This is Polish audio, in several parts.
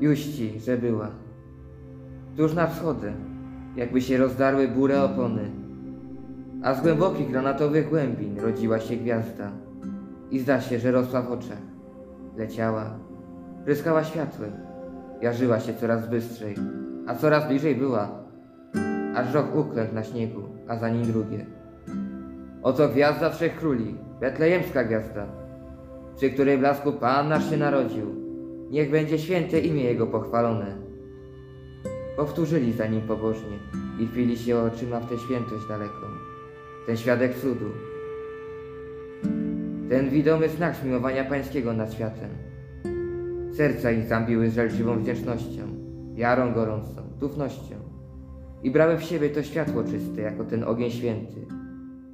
Juści, że była. Tuż na wschodzie, jakby się rozdarły burę opony, a z głębokich granatowych głębin rodziła się gwiazda i zda się, że rosła w oczach. Leciała, pryskała światłem, jarzyła się coraz bystrzej, a coraz bliżej była, aż rok uklękł na śniegu, a za nim drugie. Oto gwiazda trzech króli, betlejemska gwiazda, przy której blasku Pan nasz się narodził. Niech będzie święte imię Jego pochwalone. Powtórzyli za nim pobożnie i wpili się oczyma w tę świętość daleką, ten świadek cudu, ten widomy znak zmiłowania Pańskiego nad światem. Serca ich zambiły z wdzięcznością, wiarą gorącą, tufnością i brały w siebie to światło czyste jako ten ogień święty,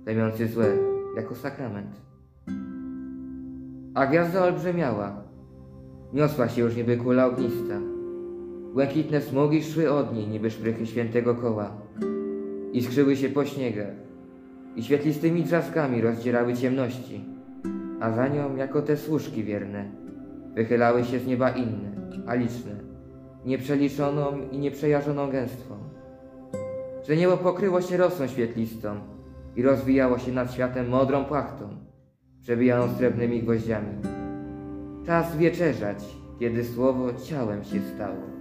plemiący złe jako sakrament. A gwiazda olbrzymiała, niosła się już niby kula ognista. Błękitne smugi szły od niej niby szprychy świętego koła. Iskrzyły się po śniegach i świetlistymi trzaskami rozdzierały ciemności, a za nią, jako te służki wierne, wychylały się z nieba inne, a liczne, nieprzeliczoną i nieprzejarzoną gęstwą. Że niebo pokryło się rosą świetlistą i rozwijało się nad światem modrą płachtą, przebijaną srebrnymi gwoździami. Czas wieczerzać, kiedy słowo ciałem się stało.